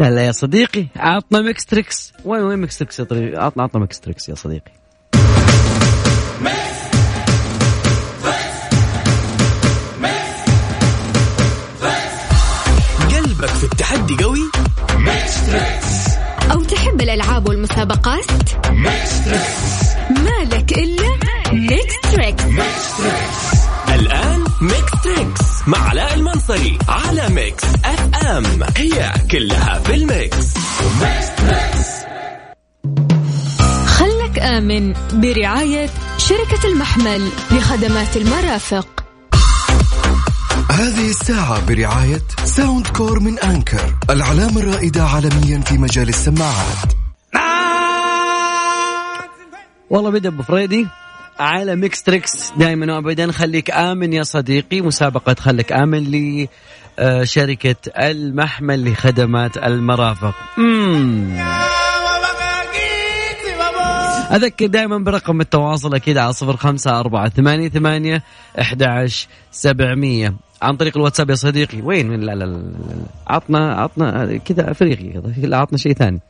لا لا يا صديقي عطنا ميكس تريكس وين وين ميكس تريكس يا طريق عطنا عطنا ميكس تريكس يا صديقي. قلبك في التحدي قوي؟ أو تحب الألعاب والمسابقات؟ مالك إلا ميكس تريكس ميكس تريكس مع علاء المنصري على ميكس أف أم. هي كلها في ال mix خلك آمن برعاية شركة المحمل لخدمات المرافق. هذه الساعة برعاية ساوند كور من أنكر العلامة الرائدة عالميا في مجال السماعات. والله بدأ ابو فريدي على Mix Trix. دائما وابدا خليك آمن يا صديقي. مسابقة خليك آمن لشركه المحمل لخدمات المرافق. أذكر دائما برقم التواصل أكيد على صفر خمسة أربعة ثمانية ثمانية أحد عشر سبعمية. عن طريق الواتساب يا صديقي. وين؟ لا لا لا, لا. عطنا عطنا كذا أفريقي عطنا شيء ثاني.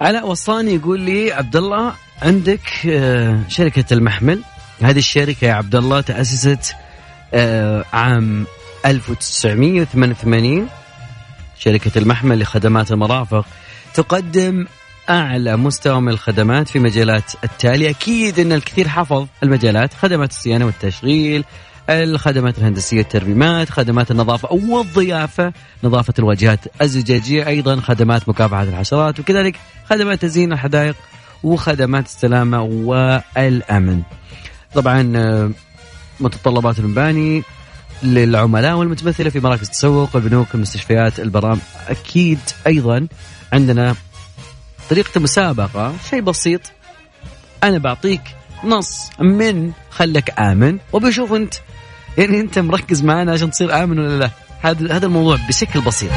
علاء وصاني يقول لي عبد الله عندك آه، شركة المحمل. هذه الشركة يا عبد الله تأسست آه، عام 1988 شركة المحمل لخدمات المرافق تقدم أعلى مستوى من الخدمات في مجالات التالي. أكيد أن الكثير حفظ المجالات خدمات الصيانة والتشغيل الخدمات الهندسية الترميمات خدمات النظافة والضيافة نظافة الواجهات الزجاجية أيضا خدمات مكافحة الحشرات وكذلك خدمات تزيين الحدائق وخدمات السلامة والأمن. طبعا آه، متطلبات المباني للعملاء والمتمثلة في مراكز التسوق البنوك المستشفيات البرامج. أكيد أيضا عندنا طريقة المسابقة شيء بسيط. أنا بعطيك نص من خلك آمن وبشوف أنت يعني أنت مركز معنا عشان تصير آمن ولا لا. هذا هذا الموضوع بشكل بسيط.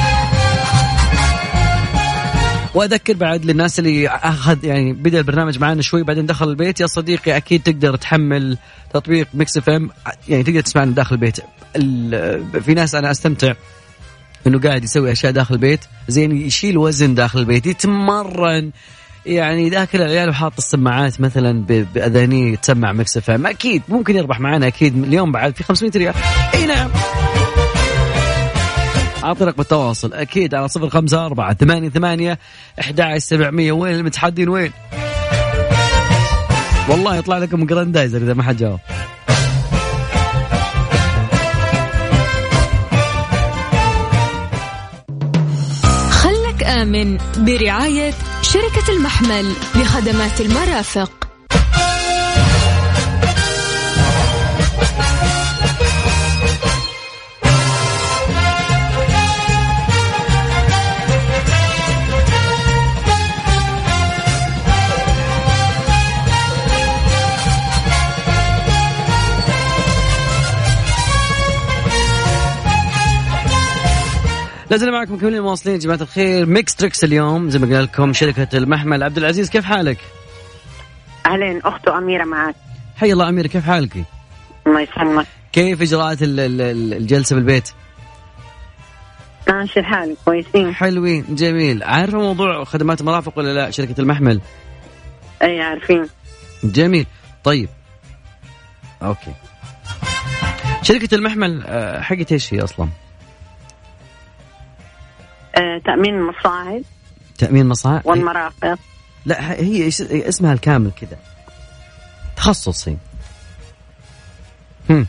وأذكر بعد للناس اللي اخذ يعني بدأ البرنامج معنا شوي بعدين دخل البيت. يا صديقي أكيد تقدر تحمل تطبيق Mix FM. يعني تقدر تسمعنا داخل البيت. ال- في ناس أنا أستمتع إنه قاعد يسوي أشياء داخل البيت. زين يشيل وزن داخل البيت يتمرن. يعني ذاكر العيال وحاط السماعات مثلا باذانيه تسمع Mix FM أكيد ممكن يربح معنا أكيد اليوم بعد في 500 ريال. إي نعم. اعطي رقم التواصل أكيد على صفر خمسة أربعة ثمانية ثمانية أحد عشر سبعمية. وين المتحدين وين؟ والله يطلع لكم جراندايزر إذا ما حد جاوب. خلك آمن برعاية شركة المحمل لخدمات المرافق. لازلنا معكم مكملين مواصلين يا جماعة الخير Mix Trix اليوم زي ما قال لكم شركة المحمل عبد العزيز كيف حالك؟ أهلين اخته اميره معك حي الله أمير كيف حالك؟ الله يسلمك كيف إجراءات ال- ال- ال- الجلسة بالبيت؟ ماشي الحال كويسين حلوين جميل عارفة موضوع خدمات المرافق ولا لا شركة المحمل؟ أي عارفين جميل طيب okay شركة المحمل آه، حقت إيش هي أصلا؟ آه تأمين المصاعد تأمين مصاعد؟ والمرافق لا هي اسمها الكامل كذا تخصصي هم.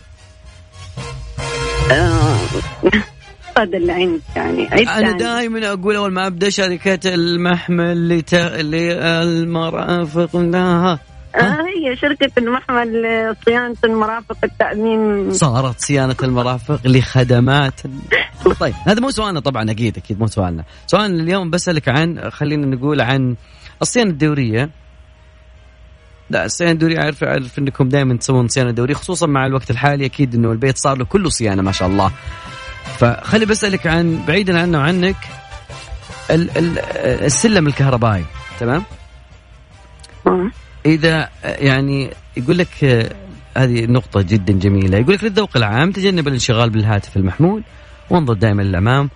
آه هذا اللي عندي يعني أنا. دائما أقول أول ما أبدأ شركة المحمل لت... للمرافق لها آه هي شركة المحمل لصيانة المرافق التأمين. صارت صيانة المرافق لخدمات طيب هذا مو سؤالنا طبعا أكيد أكيد مو سؤالنا. سؤالنا اليوم بسألك عن خلينا نقول عن الصيانة الدورية. لا الصيانة الدورية أعرف أعرف إنكم دائما تسوون صيانة دورية خصوصا مع الوقت الحالي أكيد إنه البيت صار له كله صيانة ما شاء الله. فخلي بسألك عن بعيدا عنه وعنك ال ال السلم الكهربائي تمام. إذا يعني يقول لك آه، هذه نقطة جدا جميلة. يقول لك للذوق العام تجنب الانشغال بالهاتف المحمول وانظر دائما للأمام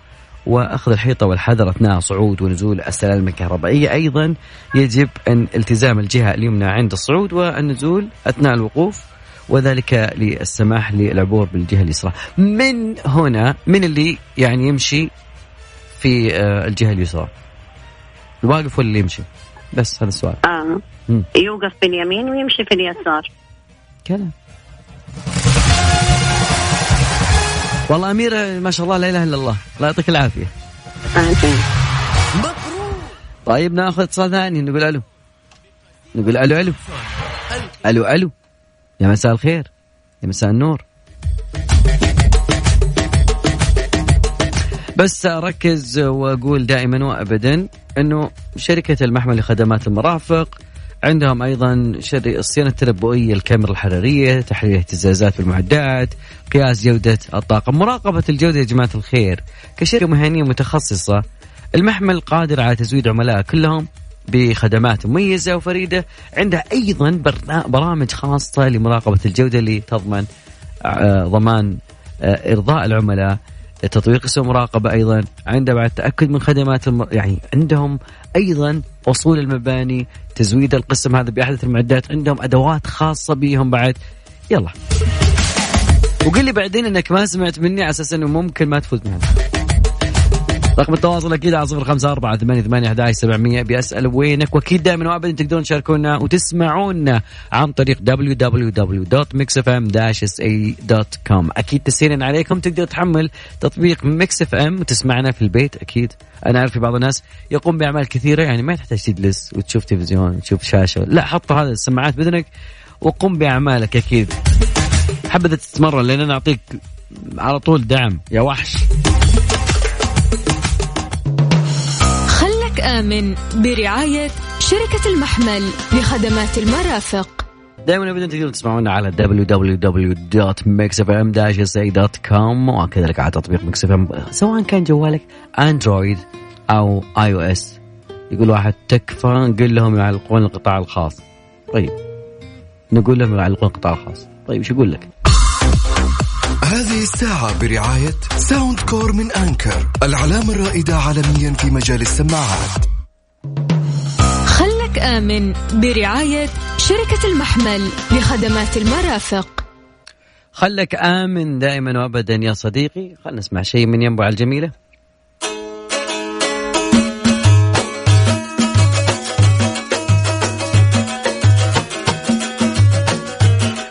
وأخذ الحيطة والحذر أثناء صعود ونزول السلالم الكهربائية. أيضا يجب أن التزام الجهة اليمنى عند الصعود والنزول أثناء الوقوف وذلك للسماح للعبور بالجهة اليسرى. من هنا من اللي يعني يمشي في آه، الجهة اليسرى؟ الواقف ولا اللي يمشي؟ بس هذا السؤال. آه. يوقف في اليمين ويمشي في اليسار. كلام والله أميرة ما شاء الله لا إله إلا الله. الله يعطيك العافية. طيب ناخذ اتصال ثاني. نقول ألو. نقول ألو ألو. ألو ألو. يا مساء الخير. يا مساء النور. بس أركز وأقول دائما وأبدا أنه شركة المحمل لخدمات المرافق عندهم أيضا الصيانة التنبؤية الكاميرا الحرارية تحليل اهتزازات في المعدات قياس جودة الطاقم مراقبة الجودة يا جماعة الخير. كشركة مهنية متخصصة المحمل قادر على تزويد عملاء كلهم بخدمات مميزة وفريدة عندها أيضا برامج خاصة لمراقبة الجودة لتضمن آه، ضمان آه، إرضاء العملاء. تطبيق اسم مراقبة أيضا عندها بعد تأكد من خدمات الم... يعني عندهم أيضا وصول المباني تزويد القسم هذا بأحدث المعدات عندهم أدوات خاصة بهم بعد. يلا. وقل لي بعدين إنك ما سمعت مني على أساس إنه ممكن ما تفوز معنا رقم التواصل أكيد على صفر خمسة أربعة ثمانية ثمانية سبعمية. بيسأل وينك؟ وأكيد دائما وابدا تقدرون تشاركونا وتسمعونا عن طريق www.mixfm-sa.com أكيد تسهيلا عليكم تقدر تحمل تطبيق Mix FM وتسمعنا في البيت أكيد. أنا أعرف في بعض الناس يقوم بأعمال كثيرة يعني ما تحتاج تجلس وتشوف تلفزيون وتشوف شاشة. لا حط هذا السماعات بإذنك وقم بأعمالك أكيد. حبذا تتمرن لأن أنا أعطيك على طول دعم. يا وحش. خلك آمن برعاية شركة المحمل لخدمات المرافق. دائما ابدا تقدرون تسمعونا على www.mixfm-sa.com وكذلك على تطبيق Mix FM سواء كان جوالك Android أو iOS يقول واحد تكفى؟ نقول لهم يعلقون القطاع الخاص. طيب. نقول لهم يعلقون القطاع الخاص. طيب إيش يقول لك؟ هذه الساعة برعاية Soundcore من Anker العلامة الرائدة عالميا في مجال السماعات. آمن برعاية شركة المحمل لخدمات المرافق. خلك آمن دائما وابدا يا صديقي. خلنا نسمع شيء من ينبع الجميلة.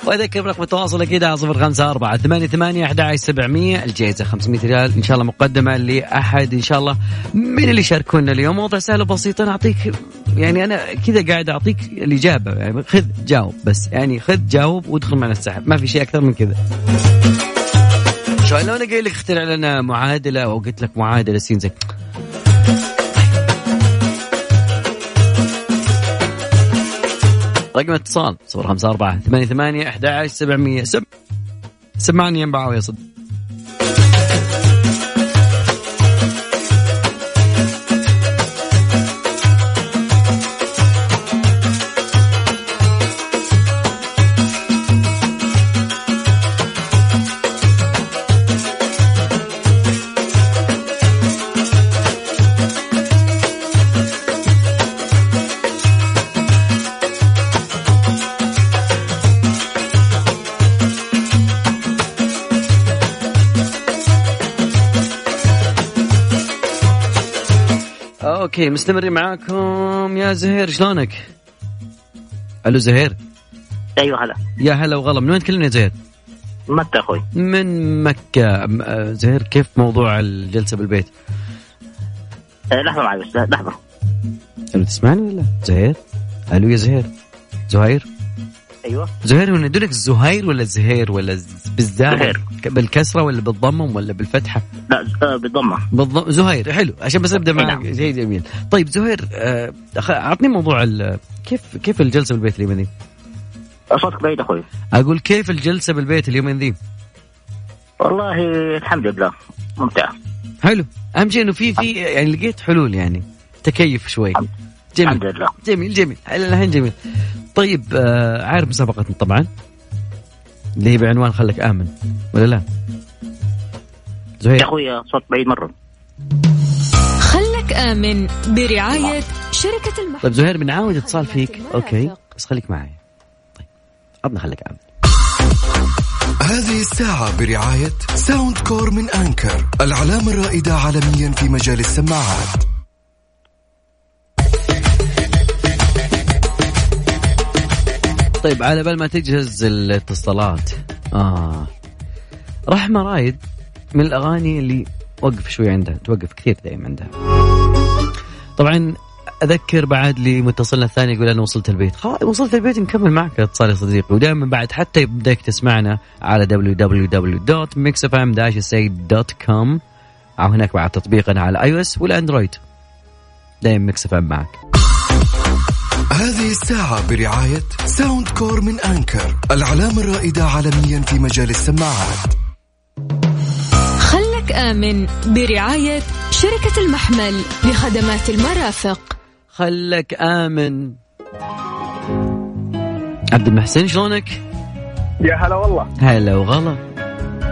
واذكر رقم التواصل أكيد على صفر خمسة أربعة ثمانية ثمانية أحد سبعمية الجائزة 500 ريال. إن شاء الله مقدمة لأحد إن شاء الله. من اللي يشاركونا اليوم؟ موضوع سهل وبسيط. أنا أعطيك يعني أنا كذا قاعد أعطيك الإجابة. يعني خذ جاوب بس. يعني خذ جاوب وادخل معنا السحب. ما في شيء أكثر من كذا. لو أنا قايل لك اخترع لنا معادلة أو قلت لك معادلة سين زي رقم اتصال صفر خمسة أربعة ثمانية ثمانية أحد عشر سبعمية سب سمعني ينبع يا صدق أوكي مستمرين معاكم يا زهير شلونك؟ ألو زهير أيوه هلا يا هلا وغلا من وين تكلمني يا زهير؟ متى أخوي من مكة آه، زهير كيف موضوع الجلسة بالبيت؟ آه، لحظة معي بس لحظة ألو تسمعني ولا؟ زهير؟ ألو يا زهير؟ زهير؟ أيوه. زهير هو ندولك زهير ولا زهير ولا ز- بالزال زهير. ك- بالكسرة ولا بالضمم ولا بالفتحة؟ لا آه، بالضمة. بالضم... زهير حلو عشان بس أبدأ معك. نعم. شيء جميل. طيب زهير آه، أعطني موضوع ال... كيف كيف الجلسة بالبيت اليمني صوتك بعيد أخوي. أقول كيف الجلسة بالبيت اليومين ذي والله الحمد لله ممتع. حلو. أهم شيء إنه في في يعني لقيت حلول يعني تكيف شوي. الحمد جميل لله. جميل جميل. على الحين جميل. طيب آه عارف مسابقتنا طبعا؟ اللي هي بعنوان خلك آمن ولا لا؟ يا زهير أخوي صوت بعيد مرة. خلك آمن برعاية شركة المحمل طيب زهير بنعاود اتصال فيك. okay. بس خليك معي. طيب عطنا خليك آمن. هذه الساعة برعاية Soundcore من Anker العلامة الرائدة عالميا في مجال السماعات. طيب على بال ما تجهز الاتصالات. آه. رحمة رايد من الأغاني اللي وقف شوي عندها توقف كثير دائما عندها. طبعا أذكر بعد لمتصلنا الثاني يقول أنا وصلت البيت. خلاص وصلت البيت نكمل معك اتصال يا صديقي. ودائما بعد حتى بدك تسمعنا على www.mixfm-sa.com أو هناك بعد تطبيقنا على iOS وال Android دائما Mix معك. هذه الساعة برعاية Soundcore من Anker العلامة الرائدة عالميا في مجال السماعات. خلك آمن برعاية شركة المحمل لخدمات المرافق. خلك آمن. عبد المحسن شلونك؟ يا هلا والله. هلا وغلا.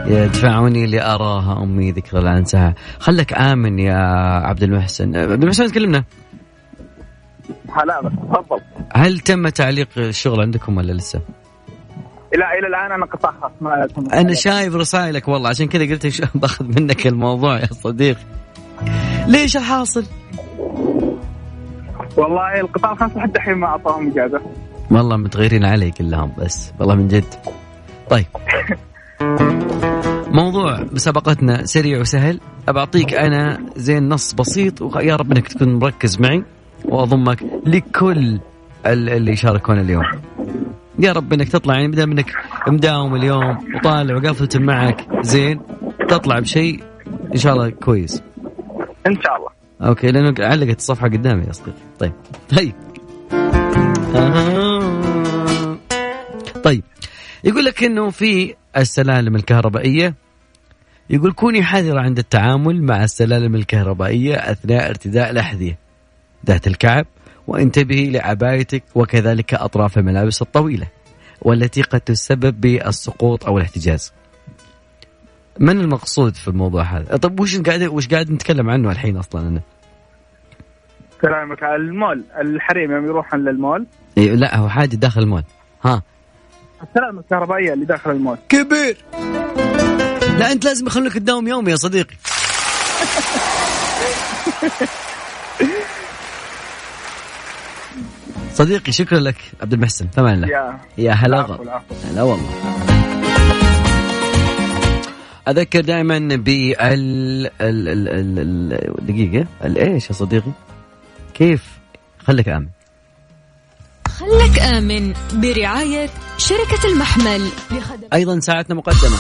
يدفعني لأراها أمي ذكرى لا أنساها خلك آمن يا عبد المحسن. عبد المحسن تكلمنا. تفضل. هل تم تعليق الشغل عندكم ولا لسه؟ لا إلى الآن أنا قطع خاص ما أنا شايف رسائلك والله عشان كذا قلت باخذ منك الموضوع يا صديقي ليش الحاصل؟ والله القطاع الخاص لحد الحين ما أعطاهم إجازة. والله متغيرين علي كلهم بس. والله من جد. طيب. موضوع مسابقتنا سريع وسهل. أبعطيك أنا زين نص بسيط ويا رب أنك تكون مركز معي. وأضمك لكل ال- اللي يشاركون اليوم. يا رب إنك تطلع يعني بدل منك مداوم اليوم وطالع وقفلت معك زين تطلع بشيء إن شاء الله كويس. إن شاء الله. أوكي لأنه علقت الصفحة قدامي يا صديقي طيب طيب. آه. طيب يقول لك إنه في السلالم الكهربائية. يقول كوني حذرة عند التعامل مع السلالم الكهربائية أثناء ارتداء الأحذية. ذات الكعب وانتبهي لعبايتك وكذلك أطراف الملابس الطويلة والتي قد تسبب بالسقوط أو الاحتجاز. من المقصود في الموضوع هذا؟ طب وش قاعد وش قاعد نتكلم عنه الحين أصلا أنا؟ كلامك على المول الحريم يوم يروحون للمول إيه لا هو حادي داخل المول. ها. السلالم الكهربائية اللي داخل المول. كبير! لا أنت لازم يخلوك تداوم يومي يا صديقي. صديقي شكرا لك عبد المحسن. ثمان الله يا. يا هلا. هلا والله. أذكر دائما بال ال... ال... ال... ال... دقيقة. الايش يا صديقي؟ كيف؟ خليك آمن. خلك آمن برعاية شركة المحمل. أيضا ساعتنا مقدمة.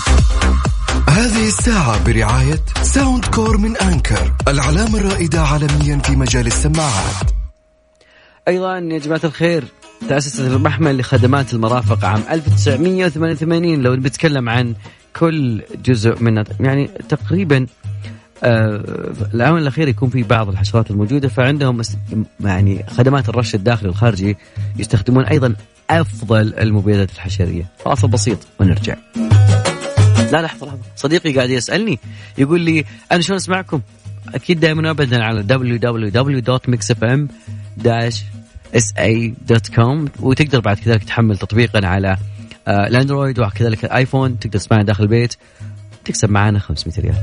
هذه الساعة برعاية Soundcore من Anker العلامة الرائدة عالميا في مجال السماعات. أيضا يا جماعة الخير تأسست المحمل لخدمات المرافق عام 1988 لو بنتكلم عن كل جزء منها يعني تقريبا آه الاونه الاخيره يكون في بعض الحشرات الموجودة فعندهم يعني خدمات الرش الداخلي والخارجي يستخدمون أيضا أفضل المبيدات الحشرية. فاصل بسيط ونرجع. لا لحظه لحظه صديقي قاعد يسألني يقول لي أنا شلون أسمعكم؟ أكيد دائما ابدا على www.mixfm sa.com وتقدر بعد كذلك تحمل تطبيقنا على آه، الأندرويد وكذلك الآيفون. تقدر تسمعنا داخل البيت. تكسب معنا 500 ريال.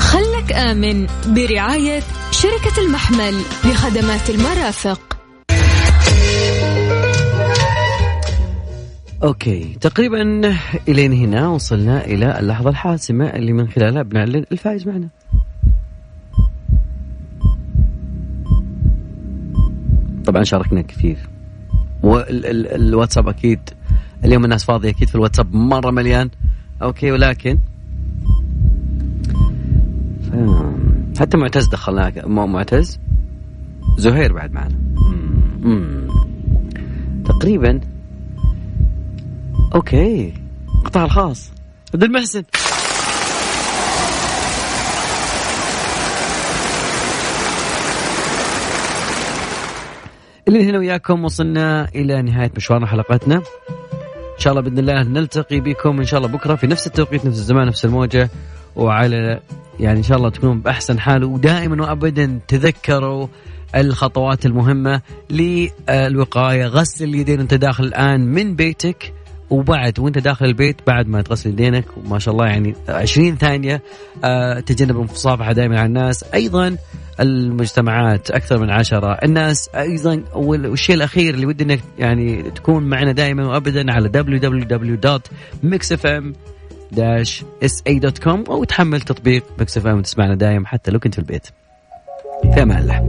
خلك آمن برعاية شركة المحمل لخدمات المرافق. أوكي. تقريبا إلين هنا وصلنا إلى اللحظة الحاسمة اللي من خلالها بنعلن الفائز معنا. طبعا شاركنا كثير. والواتساب أكيد اليوم الناس فاضية أكيد في الواتساب مرة مليان. okay ولكن حتى معتز دخلناه. مو معتز زهير بعد معنا. تقريبا okay. القطاع الخاص. عبد المحسن. اللي هنا وياكم وصلنا إلى نهاية مشوارنا حلقتنا. إن شاء الله بإذن الله نلتقي بكم إن شاء الله بكرة في نفس التوقيت نفس الزمان نفس الموجة. وعلى يعني إن شاء الله تكونون بأحسن حال ودائما وابدا تذكروا الخطوات المهمة للوقاية. غسل اليدين وأنت داخل الآن من بيتك. وبعد وانت داخل البيت بعد ما تغسل يدينك وما شاء الله يعني 20 ثانية آه، تجنب المصافحه دائما على الناس. أيضا المجتمعات أكثر من عشرة. الناس أيضا والشيء الأخير اللي ودي إنك يعني تكون معنا دائما وابدا على www.mixfm-sa.com أو تحمل تطبيق Mix FM وتسمعنا دائما حتى لو كنت في البيت. في أمان الله.